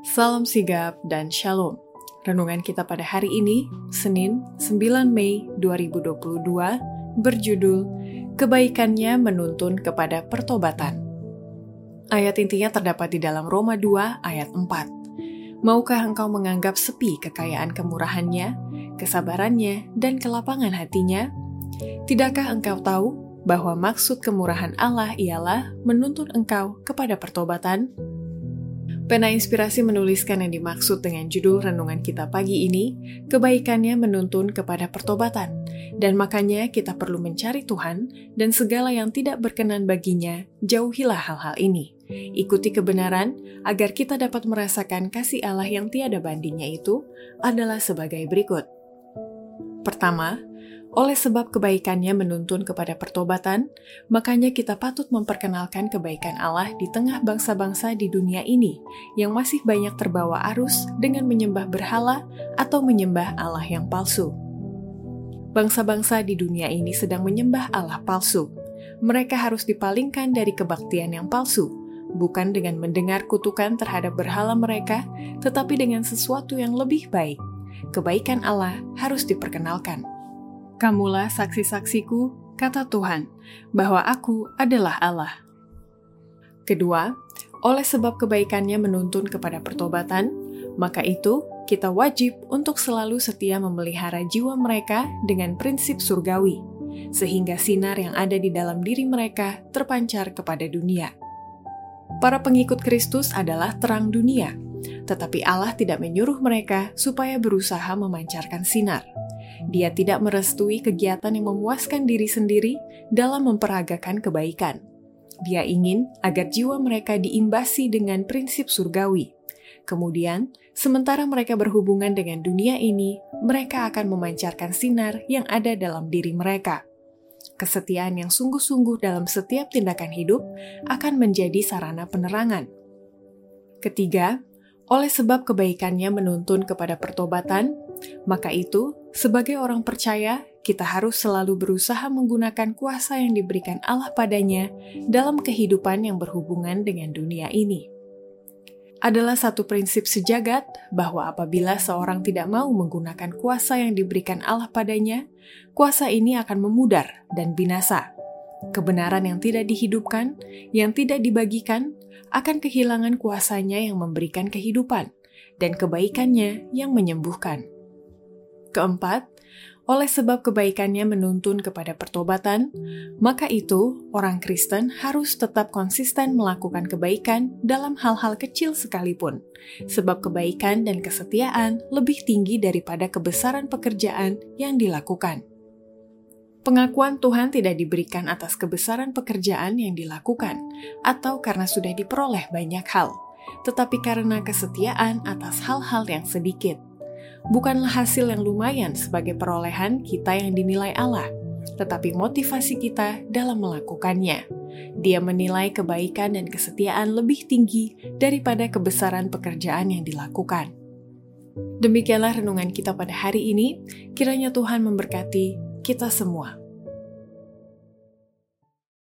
Salam sigap dan shalom. Renungan kita pada hari ini, Senin 9 Mei 2022, berjudul Kebaikannya Menuntun Kepada Pertobatan. Ayat intinya terdapat di dalam Roma 2 ayat 4. Maukah engkau menganggap sepi kekayaan kemurahannya, kesabarannya, dan kelapangan hatinya? Tidakkah engkau tahu bahwa maksud kemurahan Allah ialah menuntun engkau kepada pertobatan? Pena Inspirasi menuliskan yang dimaksud dengan judul renungan kita pagi ini, kebaikannya menuntun kepada pertobatan, dan makanya kita perlu mencari Tuhan, dan segala yang tidak berkenan baginya, jauhilah hal-hal ini. Ikuti kebenaran, agar kita dapat merasakan kasih Allah yang tiada bandingnya itu, adalah sebagai berikut. Pertama, oleh sebab kebaikannya menuntun kepada pertobatan, makanya kita patut memperkenalkan kebaikan Allah di tengah bangsa-bangsa di dunia ini yang masih banyak terbawa arus dengan menyembah berhala atau menyembah Allah yang palsu. Bangsa-bangsa di dunia ini sedang menyembah Allah palsu. Mereka harus dipalingkan dari kebaktian yang palsu, bukan dengan mendengar kutukan terhadap berhala mereka, tetapi dengan sesuatu yang lebih baik. Kebaikan Allah harus diperkenalkan. Kamulah saksi-saksiku, kata Tuhan, bahwa aku adalah Allah. Kedua, oleh sebab kebaikannya menuntun kepada pertobatan, maka itu kita wajib untuk selalu setia memelihara jiwa mereka dengan prinsip surgawi, sehingga sinar yang ada di dalam diri mereka terpancar kepada dunia. Para pengikut Kristus adalah terang dunia, tetapi Allah tidak menyuruh mereka supaya berusaha memancarkan sinar dia tidak merestui kegiatan yang memuaskan diri sendiri dalam memperagakan kebaikan. Dia ingin agar jiwa mereka diimbasi dengan prinsip surgawi. Kemudian, sementara mereka berhubungan dengan dunia ini, mereka akan memancarkan sinar yang ada dalam diri mereka. Kesetiaan yang sungguh-sungguh dalam setiap tindakan hidup akan menjadi sarana penerangan. Ketiga, oleh sebab kebaikannya menuntun kepada pertobatan, maka itu, sebagai orang percaya, kita harus selalu berusaha menggunakan kuasa yang diberikan Allah padanya dalam kehidupan yang berhubungan dengan dunia ini. Adalah satu prinsip sejagat bahwa apabila seorang tidak mau menggunakan kuasa yang diberikan Allah padanya, kuasa ini akan memudar dan binasa. Kebenaran yang tidak dihidupkan, yang tidak dibagikan, akan kehilangan kuasanya yang memberikan kehidupan, dan kebaikannya yang menyembuhkan. Keempat, oleh sebab kebaikannya menuntun kepada pertobatan, maka itu orang Kristen harus tetap konsisten melakukan kebaikan dalam hal-hal kecil sekalipun, sebab kebaikan dan kesetiaan lebih tinggi daripada kebesaran pekerjaan yang dilakukan. Pengakuan Tuhan tidak diberikan atas kebesaran pekerjaan yang dilakukan, atau karena sudah diperoleh banyak hal, tetapi karena kesetiaan atas hal-hal yang sedikit. Bukanlah hasil yang lumayan sebagai perolehan kita yang dinilai Allah, tetapi motivasi kita dalam melakukannya. Dia menilai kebaikan dan kesetiaan lebih tinggi daripada kebesaran pekerjaan yang dilakukan. Demikianlah renungan kita pada hari ini. Kiranya Tuhan memberkati kita semua.